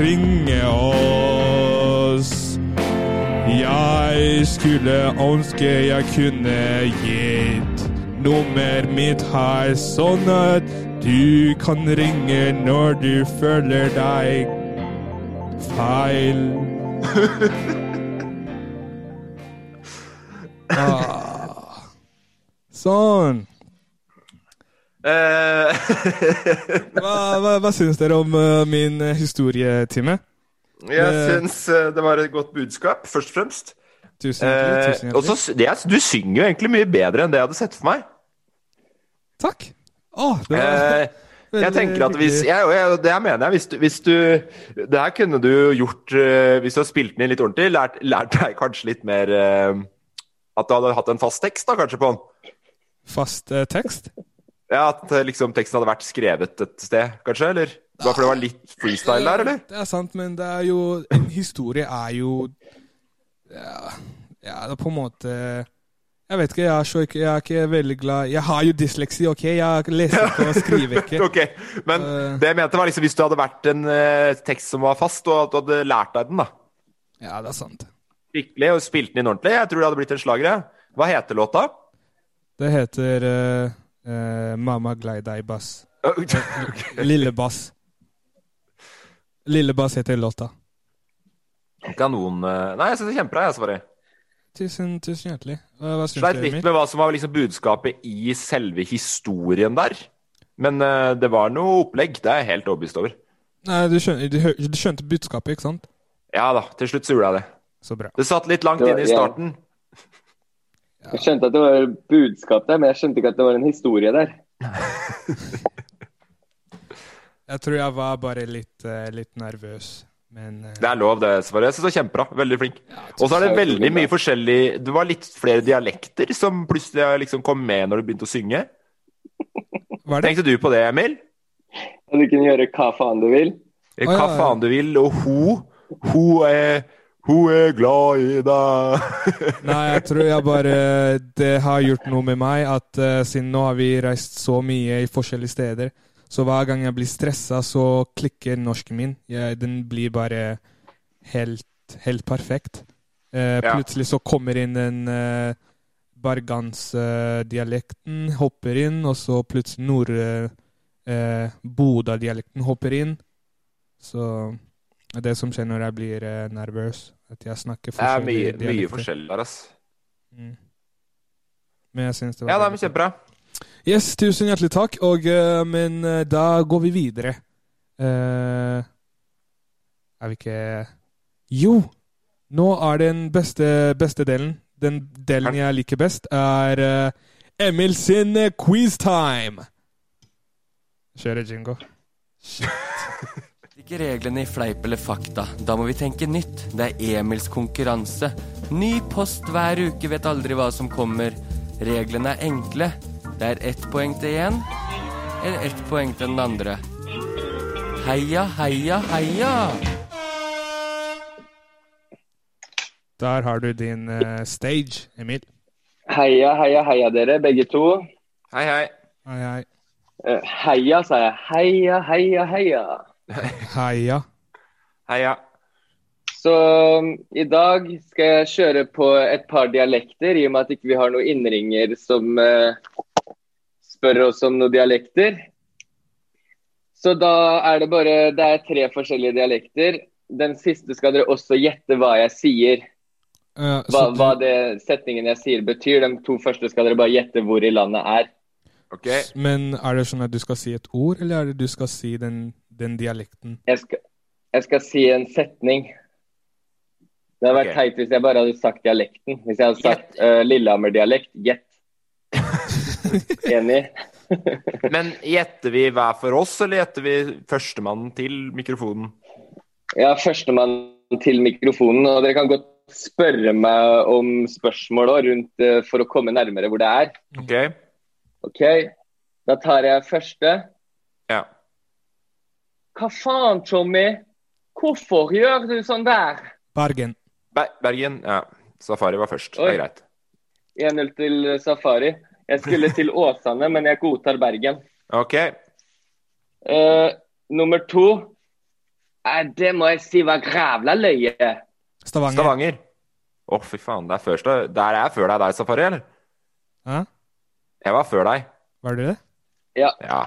ringe oss. Jeg skulle ønske jeg kunne gitt nummer mitt her, sånn at du kan ringe når du føler deg feil. (laughs) ah. Sånn. Eh, (laughs) Hva, hva, hva syns dere om uh, min eh, historietime? jeg uh, syns det var et godt budskap, først og fremst. Tusen hjertelig. Tusen hjertelig. det, er- du synger jo egentlig mye bedre enn det jeg hadde sett for meg. Takk. Å, det var (laughs) Uh, jeg tenker at hvis jeg, jeg, Det her mener jeg. Hvis du, hvis du Det her kunne du gjort Hvis du har spilt den inn litt ordentlig, lært, lært deg kanskje litt mer eh, At du hadde hatt en fast tekst da, kanskje på den. Fast eh, tekst? Ja, At eh, liksom teksten hadde vært skrevet et sted, kanskje? Eller bare fordi det var litt freestyle der, eller? Det er sant, men det er jo En historie er jo Ja, ja det er på en måte Jeg vet ikke, jeg er, ikke, jeg er ikke veldig glad Jeg har jo dysleksi, OK? Jeg leser ikke og skriver ikke. (laughs) ok, Men det jeg mente var liksom hvis du hadde vært en uh, tekst som var fast, og at du hadde lært deg den, da. Ja, det er sant. Skikkelig, og spilt den inn ordentlig. Jeg tror det hadde blitt en slager. Hva heter låta? Det heter uh, uh, 'Mamma glad i deg, bass'. (laughs) Lille bass. Lille bass heter låta. Kanon eh, Nei, jeg syns det er kjempebra, jeg, Svari. Tusen, tusen hjertelig. Hva syns Sleit litt med hva som var liksom budskapet i selve historien der. Men eh, det var noe opplegg. Det er jeg helt overbevist over. Nei, du skjønte, du, du skjønte budskapet, ikke sant? Ja da, til slutt så gjorde jeg det. Så bra. Det satt litt langt inn inne i ja. starten. Jeg skjønte at det var budskap der, men jeg skjønte ikke at det var en historie der. (laughs) Jeg tror jeg var bare litt, eh, litt nervøs, men eh, Det er lov, det, Sverre. Jeg synes du er kjempebra. Veldig flink. Og så er det veldig mye forskjellig Det var litt flere dialekter som plutselig liksom kom med når du begynte å synge. (laughs) Tenkte du på det, Emil? At du kunne gjøre hva faen du vil. Eh, Hva ja, ja. faen du vil, og ho Ho er Ho er glad i deg. (laughs) Nei, jeg tror jeg bare Det har gjort noe med meg at uh, siden nå har vi reist så mye i forskjellige steder, så hver gang jeg blir stressa, så klikker norsken min. Jeg, den blir bare helt, helt perfekt. Uh, Ja. Plutselig så kommer inn den uh, bergansdialekten, hopper inn, og så plutselig nord... eh, eh, Bodø-dialekten hopper inn. Så det som skjer når jeg blir uh, nervøs. At jeg snakker Det er mye, mye, mye forskjellig der, ass. Mm. Men jeg synes det var Ja, det er kjempebra. Yes, tusen hjertelig takk. Og, uh, men uh, da går vi videre. Er vi ikke Jo! Nå er den beste, beste delen. Den delen jeg liker best, er Emil sin quiztime. Kjører jingo. (laughs) Ikke reglene i Fleip eller fakta. Da må vi tenke nytt. Det er Emils konkurranse. Ny post hver uke, vet aldri hva som kommer. Reglene er enkle. Det er ett poeng til én, eller ett poeng til den andre. Heia, heia, heia! Der har du din uh, stage, Emil. Heia, heia, heia dere, begge to. Hei, hei. Hei, hei. Eh, Heia, sa jeg. Heia, heia, heia. Heia. Heia. Så um, i dag skal jeg kjøre på et par dialekter, i og med at ikke vi har noen innringer som uh, spør oss om noen dialekter. Så da er det bare Det er tre forskjellige dialekter. Den siste skal dere også gjette hva jeg sier. Uh, Hva, du- hva det setningen jeg sier betyr. De to første skal dere bare gjette hvor i landet er. Okay. Men er det sånn at du skal si et ord, eller er det du skal si den, den dialekten? Jeg skal, jeg skal si en setning. Det hadde vært okay. teit hvis jeg bare hadde sagt dialekten. Hvis jeg hadde sagt uh, Lillehammer-dialekt, gjett. (laughs) Enig? (laughs) Men gjetter vi hver for oss, eller gjetter vi førstemann til mikrofonen? Ja, førstemann til mikrofonen. Og dere kan godt spørre meg om spørsmål rundt uh, for å komme nærmere hvor det er. Ok? OK, da tar jeg første. Hva faen, Tommy? Hvorfor gjør du sånn der? Bergen. Ber Bergen. Ja. Safari var først. Det er greit. 1-0 til Safari. Jeg skulle til Åsane, men jeg godtar Bergen. Ok. Uh, nummer to uh, Det må jeg si var grævla løye. Stavanger. Stavanger. Å, fy faen. Det er først, der er jeg før deg der, Safari, eller? Hæ? Jeg var før deg. Var du det? Ja. Ja.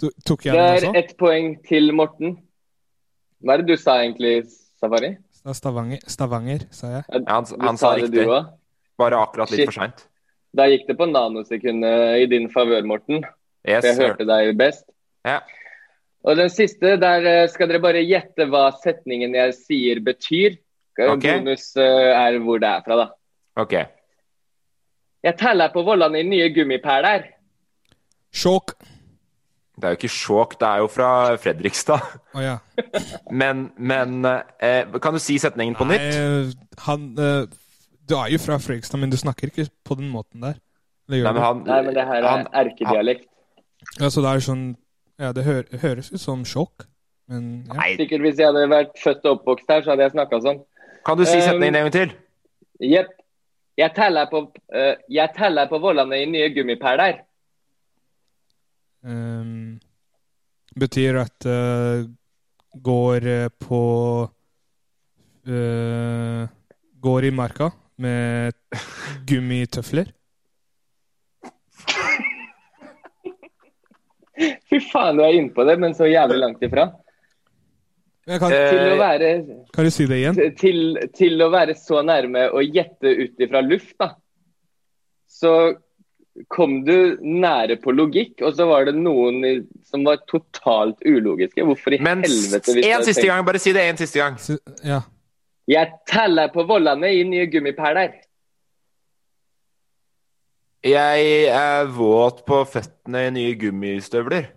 Du, tok jeg Det den er også? ett poeng til Morten. Hva er det du sa egentlig, Safari? Er Stavanger, Stavanger, sa jeg. Ja, Han, han sa riktig. du. Bare akkurat litt Shit. for seint. Da gikk det på nanosekundet i din favør, Morten. Yes, For jeg sir. hørte deg best. Ja. Og den siste, der eh, skal dere bare gjette hva setningen jeg sier betyr. Okay. Bonus eh, er hvor det er fra, da. Ok. Jeg teller på vollene i nye gummipæler. Sjåk. Det er jo ikke Skjåk, det er jo fra Fredrikstad. Oh, ja. Men, men eh, Kan du si setningen på nytt? Nei, han eh, Du er jo fra Fredrikstad, men du snakker ikke på den måten der. Nei, men du? han, Nei, men det her er han, erkedialekt. Ja, så det er sånn Ja, det hø høres ut som sjokk, men ja. Nei, Sikkert hvis jeg hadde vært født og oppvokst her, så hadde jeg snakka sånn. kan du si Um, setningen en gang til? Jepp. Jeg teller på, uh, jeg teller på vollene i nye gummipæler. Ehm, betyr at eh, går eh, på eh, Går i marka med gummitøfler. (laughs) Fy faen, du er innpå det, men så jævlig langt ifra. Kan, Eh, være, kan du si det igjen? til, til å være så nærme å gjette ut ifra luft, da, så kom du nære på logikk, og så var det noen som var totalt ulogiske. Hvorfor i Men helvete hvis en siste gang. Bare si det en siste gang. Si- Ja. Jeg teller på vollene i nye gummipæler. Jeg er våt på føttene i nye gummistøvler.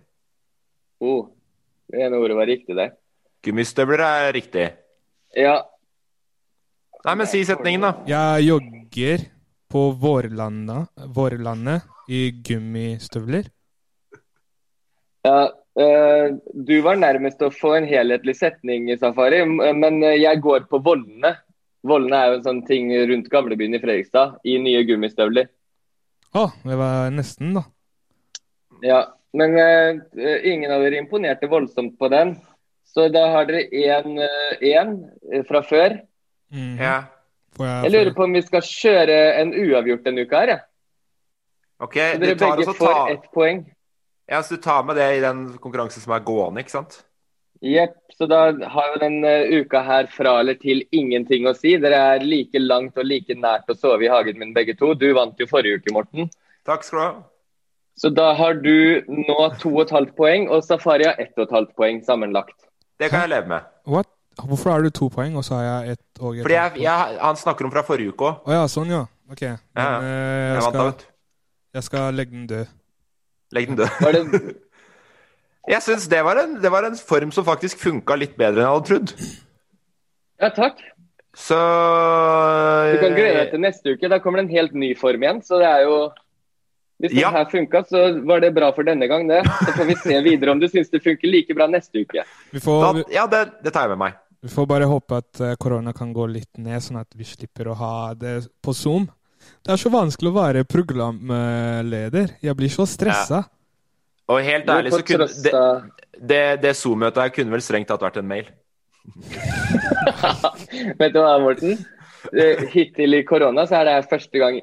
Oh, det ene ordet var riktig der. Gummistøvler er riktig. Ja, Nei, men si setningen, da. Jeg jogger på vårlandet i gummistøvler. Ja, eh, du var nærmest å få en helhetlig setning i Safari, men eh, jeg går på vollene. Vollene er jo en sånn ting rundt gamlebyen i Fredrikstad, i nye gummistøvler. Å, det var nesten, da. Ja, men uh, ingen av dere imponerte voldsomt på den. Så da har dere 1-1 fra før. Mm. Ja. Jeg, lurer på om vi skal kjøre en uavgjort denne uka her, jeg. OK, Så du dere tar, begge også får ta, ett poeng. ja, så du tar med det i den konkurransen som er gående, ikke sant? Jepp. Så da har jo den eh, uka her fra eller til ingenting å si. Dere er like langt og like nært å sove i hagen min begge to. Du vant jo forrige uke, Morten. Takk skal du ha. Så da har du nå to og et halvt poeng, og Safari har ett og et halvt poeng sammenlagt. Det kan jeg leve med. What? Hvorfor har du to poeng, og så har jeg ett og et Fordi jeg, jeg, han snakker om fra forrige uke òg. Å ja, sånn ja. Ok. Men, Ja, ja. eh, Jeg jeg, skal, jeg skal legge den død. Legg den død. (laughs) Jeg syns det, var en- det var en form som faktisk funka litt bedre enn jeg hadde trodd. ja, takk. Så Du kan glede deg til neste uke. Da kommer det en helt ny form igjen. Så det er jo Hvis det Ja. her funka, så var det bra for denne gang, det. Så får vi se videre om du syns det funker like bra neste uke. Vi får, da, Ja, det, det tar jeg med meg. Vi får bare håpe at eh, korona kan gå litt ned, sånn at vi slipper å ha det på Zoom. Det er så vanskelig å være programleder. Jeg blir så stressa. Og helt ærlig, så kunne det, det, det Zoom-møtet her kunne vel strengt tatt vært en mail. (laughs) Vet du hva, Morten? Hittil i korona så er det første gang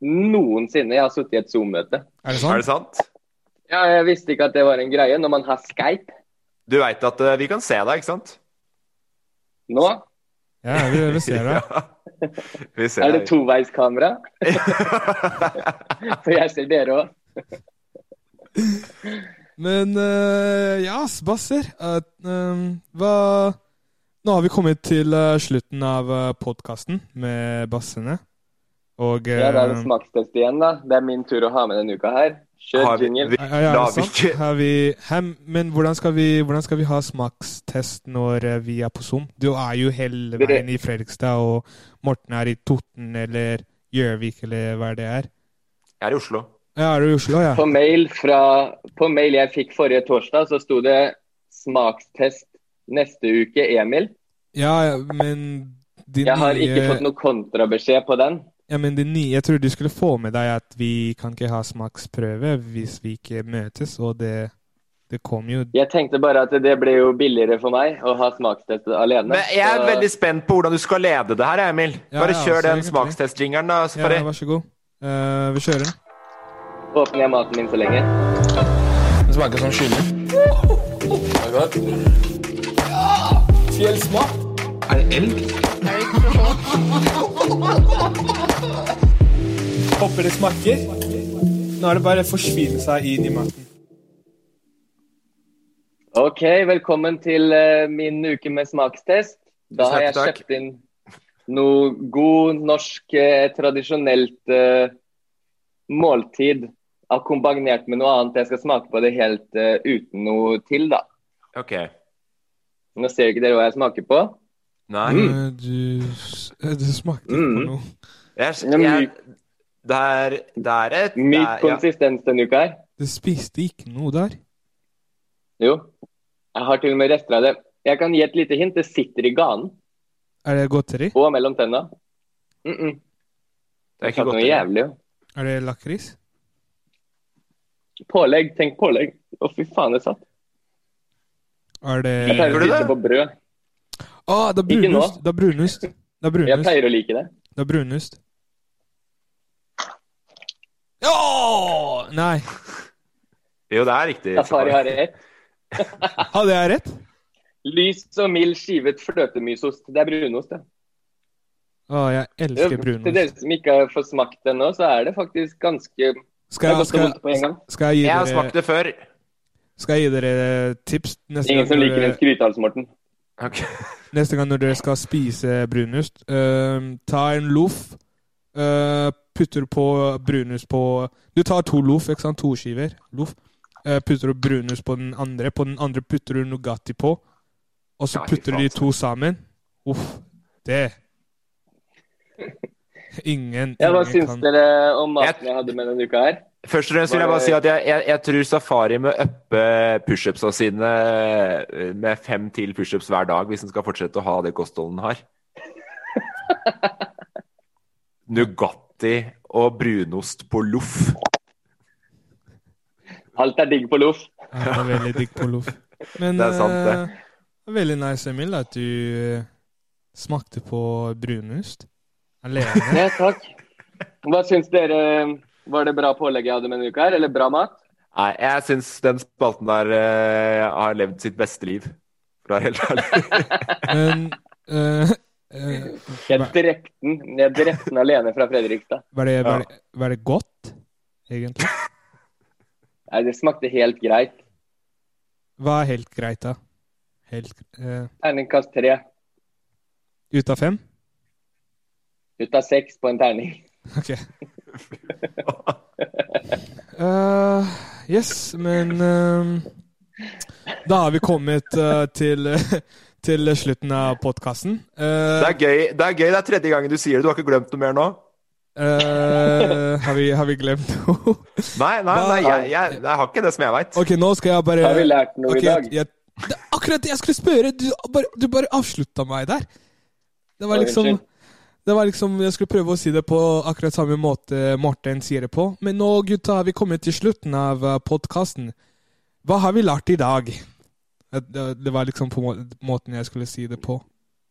noensinne jeg har sittet i et Zoom-møte. Er det Er det sant? Ja, Jeg visste ikke at det var en greie når man har Skype Du veit at eh, vi kan se deg, ikke sant? Nå. Ja, vi, vi ser det. (laughs) Vi ser Er det toveiskamera? (laughs) For jeg ser dere òg. Men uh, ja, Basser. Uh, hva Nå har vi kommet til eh, slutten av uh, podkasten med bassene. Og Ja, det er det en smakstest igjen, da. Det er min tur å ha med denne uka her. Kjør jingle. Ja, Ja, ja, La det vi sant? Har vi, hem, men hvordan skal, vi, hvordan skal vi ha smakstest når eh, vi er på Zoom? Du er jo hele veien i Fredrikstad, og Morten er i Toten eller Gjøvik eller hva det er. Jeg er i Oslo. Ja, er du i Oslo, ja? På mail, fra, på mail jeg fikk forrige torsdag, så sto det smakstest neste uke, Emil. Ja, ja, men din Jeg har nye, ikke fått noe kontrabeskjed på den. Ja, men det nye, Jeg tror du skulle få med deg at vi kan ikke ha smaksprøve hvis vi ikke møtes, og det, det kom jo Jeg tenkte bare at det ble jo billigere for meg å ha smakstest alene. Men jeg er så- veldig spent på hvordan du skal lede det her, Emil. Bare ja, kjør den smakstestjingeren, da, Ja, vær så god. Uh, vi kjører den. Åpner jeg maten min så lenge. Den smaker som kylling. Oh. Fjellsmak. Er det elg? Håper det smaker. Nå er det bare å forsvinne seg inn i maten. Ok, velkommen til eh, min uke med smakstest. Da har jeg kjøpt inn noe god norsk, eh, tradisjonelt eh, måltid akkompagnert med noe annet. Jeg skal smake på det helt uh, uten noe til, da. Ok. Nå ser ikke dere hva jeg smaker på. Nei. Mm. du, s- eh, det smakte Mm. på noe. Jeg, Det er jeg, det er Det er et det Myk ja. konsistens denne uka her. Det spiste ikke noe der. Jo. Jeg har til og med rester av det. Jeg kan gi et lite hint. Det sitter i ganen Er det godteri? og mellom tenna. Mm -mm. Det er ikke godteri. noe jævlig. jo. Er det lakris? Pålegg. Tenk pålegg. Å, fy faen, det satt. Er det Jeg pleier å spise på brød. Å, det er brunost! Det er brunost. Det er Jeg pleier å like det. Det er brunost. Ja! Nei. Jo, det er riktig. Safari har rett. (laughs) Hadde jeg rett? Lys og mild skivet fløtemysost. Det er brunost, det. Å, jeg elsker brunost. Til dere som ikke har fått smakt det ennå, så er det faktisk ganske Skal jeg, skal, vondt på en gang. skal jeg gi Jeg har smakt det før. Skal jeg gi dere tips neste Ingen som liker en skrytehals, Morten. Ok. (laughs) neste gang når dere skal spise brunost? uh, ta en loff, Uh, putter på brunost på Du tar to loff, ikke sant? To skiver. Loff. Uh, putter du brunost på den andre. På den andre putter du Nugatti på. Og så putter du de to sammen. Uff. Det (laughs) Ingen, Ja, hva syns kan dere om maten jeg hadde med denne uka her? Først og fremst vil jeg bare si at jeg, jeg, jeg tror Safari må uppe pushupsa sine eh, med fem til pushups hver dag hvis han skal fortsette å ha det kostholdet han har. (laughs) Nugatti og brunost på loff. Alt er digg på loff. Ja, det er veldig digg på loff. Men Det er sant, det. Uh, er veldig nice, Emil, at du eh, smakte på brunost alene. Ja, takk. Hva syns dere? Var det bra pålegg jeg hadde med denne uka her, eller bra mat? Nei, jeg syns den spalten der uh, har levd sitt beste liv. For å være helt ærlig. (laughs) Men uh, uh, Jeg drepte den. Jeg drepte den alene fra Fredrikstad. var, det, var, det, var det godt, egentlig? (laughs) Nei, det smakte helt greit. Hva er helt greit, da? Helt eh, Terningkast tre Ut av fem? ut av seks på en terning. (laughs) OK. Eh, yes, men uh, Da har vi kommet uh, til, (laughs) til slutten av podkasten. Det er gøy. Det er gøy, det er tredje gangen du sier det. Du har ikke glemt noe mer nå? Uh, har, vi, har vi glemt noe? Nei, nei, nei jeg, jeg, jeg har ikke det som jeg veit. OK, nå skal jeg bare Har vi lært noe i dag? Jeg, det er akkurat det jeg skulle spørre! Du bare, du bare avslutta meg der. Det var liksom unnskyld. Det var liksom, Jeg skulle prøve å si det på akkurat samme måte Morten sier det på. Men nå, gutta, har vi kommet til slutten av podkasten. Hva har vi lært i dag? Det, det, det var liksom på måten jeg skulle si det på.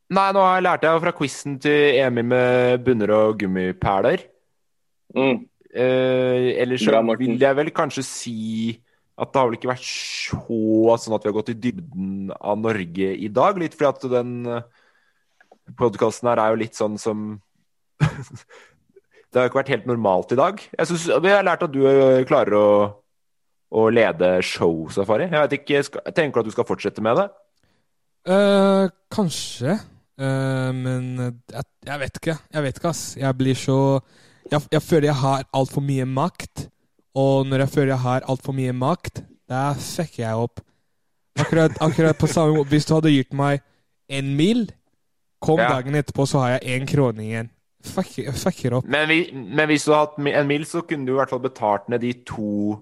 Nei, nå lærte jeg jo fra quizen til Emil med bunner og gummiperler. Mm. Eh, ellers så Bra, vil jeg vel kanskje si at det har vel ikke vært så sånn at vi har gått i dybden av Norge i dag. Litt fordi at den podkasten her er jo litt sånn som (laughs) Det har jo ikke vært helt normalt i dag. Jeg synes Vi har lært at du eh, klarer å å lede show-safari? Jeg vet ikke, skal, Tenker du at du skal fortsette med det? Uh, kanskje. Uh, men jeg, jeg vet ikke. Jeg vet ikke, ass. Jeg blir så Jeg, jeg føler jeg har altfor mye makt. Og når jeg føler jeg har altfor mye makt, da fucker jeg opp. Akkurat, akkurat på samme måte Hvis du hadde gitt meg en mil, kom Ja. dagen etterpå, så har jeg én krone igjen. Fuck, fucker opp. Men, vi, men hvis du hadde hatt en mil, så kunne du i hvert fall betalt ned de to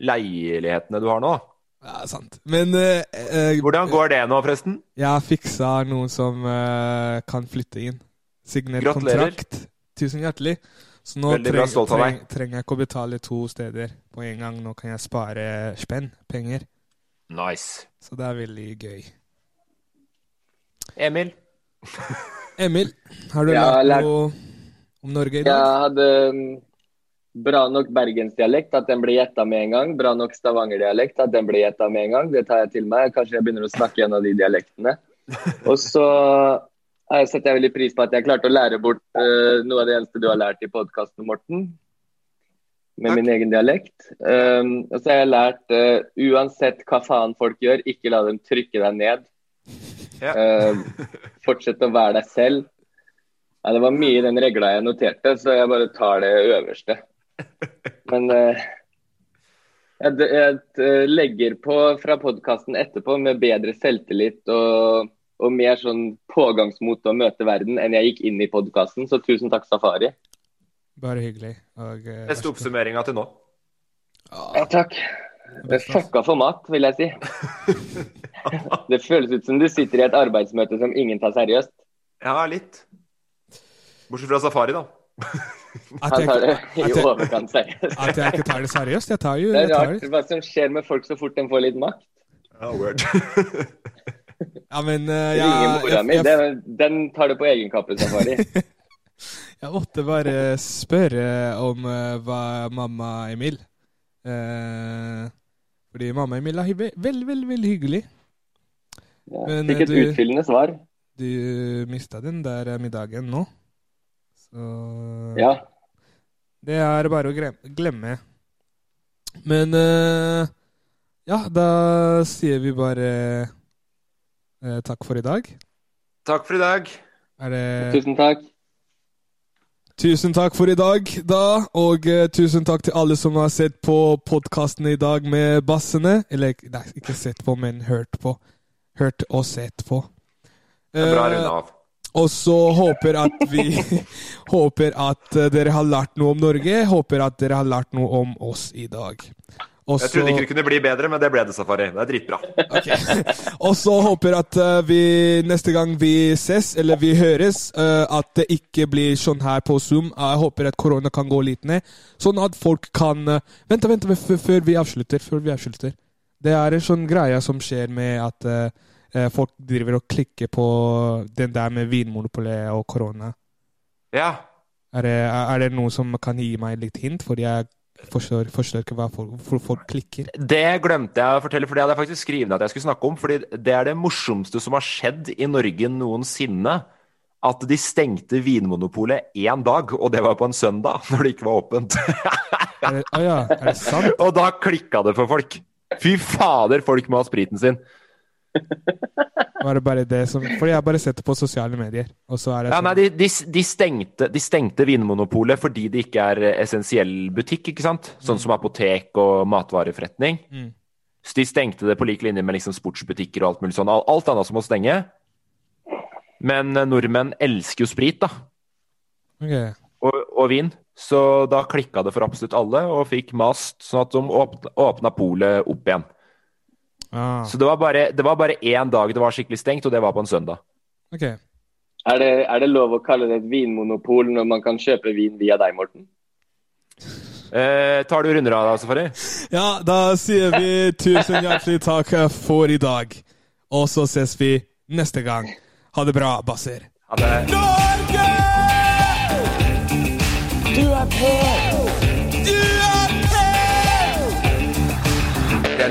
leilighetene du har nå. Ja, sant. Men uh, Hvordan går det nå, forresten? Jeg har fiksa noen som uh, kan flytte inn. Signert kontrakt. Tusen hjertelig. Så nå treng, deg. trenger jeg ikke å betale to steder på en gang. Nå kan jeg spare spenn, penger. Nice. Så det er veldig gøy. Emil? Emil, har du ja, lært noe om Norge i dag? Jeg hadde mm, bra nok bergensdialekt at den ble gjetta med en gang. Bra nok stavangerdialekt at den ble gjetta med en gang. Det tar jeg til meg. Kanskje jeg begynner å snakke en av de dialektene. (laughs) Og så eh, setter jeg veldig pris på at jeg klarte å lære bort uh, noe av det eneste du har lært i podkasten, Morten. Med min egen dialekt. Um, og så har jeg lært uh, uansett hva faen folk gjør, ikke la dem trykke deg ned. Eh, Fortsett å være deg selv. Ja, det var mye i den regla jeg noterte, så jeg bare tar det øverste. Men uh, jeg, jeg eh, legger på fra podkasten etterpå med bedre selvtillit og, og mer sånn pågangsmot til å møte verden enn jeg gikk inn i podkasten, så tusen takk, Safari. Bare hyggelig. Og, Beste oppsummeringa til nå. Ja, takk. Det fucka for mat, vil jeg si. (laughs) Det føles ut som du sitter i et arbeidsmøte som ingen tar seriøst. Ja, litt. Bortsett fra safari, da. At Han jeg, tar det i overkant seriøst. at jeg ikke tar det seriøst? Jeg tar jo Det er rart hva som skjer med folk så fort de får litt makt. Ja, word. (laughs) Ja, men uh, jeg, mora jeg, mi. jeg, Den, den tar du på egen kappe, Safari. (laughs) Jeg måtte bare spørre om uh, hva mamma Emil eh, Fordi mamma Emil er veldig, veldig, veldig veldig hyggelig. Ja, Men, Fikk et du- utfyllende svar. Du mista den der eh, middagen nå. Så Ja. Det er bare å glemme. Men eh, ja, da sier vi bare eh, takk for i dag. Takk for i dag. Er det Tusen takk. Tusen takk for i dag, da. Og uh, tusen takk til alle som har sett på podkasten i dag med bassene. Eller nei, ikke sett på, men hørt på. Hørt og sett på. Det er bra Eh, av. og så håper at vi (laughs) Håper at eh, dere har lært noe om Norge. Håper at dere har lært noe om oss i dag. Og Jeg trodde ikke det kunne bli bedre, men det ble det, Safari. Det er dritbra. (laughs) (laughs) Og så håper at eh, vi neste gang vi ses, eller vi høres, eh, at det ikke blir sånn her på Zoom. Jeg håper at korona kan gå litt ned, sånn at folk kan uh, Vent, vent, før vi avslutter. Før vi avslutter. Det er en sånn greie som skjer med at folk driver og klikker på den der med Vinmonopolet og korona. Ja. Er det, er det noe som kan gi meg litt hint? Fordi jeg forstår, forstår ikke hva folk, folk klikker. Det glemte jeg å fortelle, for det hadde jeg faktisk skrevet ned at jeg skulle snakke om. fordi det er det morsomste som har skjedd i Norge noensinne. At de stengte Vinmonopolet én dag, og det var på en søndag, (laughs) når det ikke var åpent. Er det, oh ja, er det sant? (laughs) og da klikka det for folk. Fy fader, folk må ha spriten sin. Var det bare det som Fordi jeg har bare sett det på sosiale medier. Og så er det Ja, sånn, nei, de, de, de, stengte, de stengte Vinmonopolet fordi det ikke er essensiell butikk, ikke sant? Sånn som apotek og matvareforretning. Mm. Så de stengte det på lik linje med liksom sportsbutikker og alt mulig sånn. Alt annet som må stenge. Men eh, nordmenn elsker jo sprit, da. Okay. Og, og vin. Så da klikka det for absolutt alle, og fikk mast sånn at de åpna, åpna polet opp igjen. Ah, Så det var bare det var bare én dag det var skikkelig stengt, og det var på en søndag. Okay. Er det, er det lov å kalle det et vinmonopol når man kan kjøpe vin via deg, Morten? Eh, tar du runder av, da, Safari? Ja, da sier vi tusen hjertelig takk for i dag. Og så ses vi neste gang. Ha det bra, basser. Ha det. Du er på! Du er på! Jeg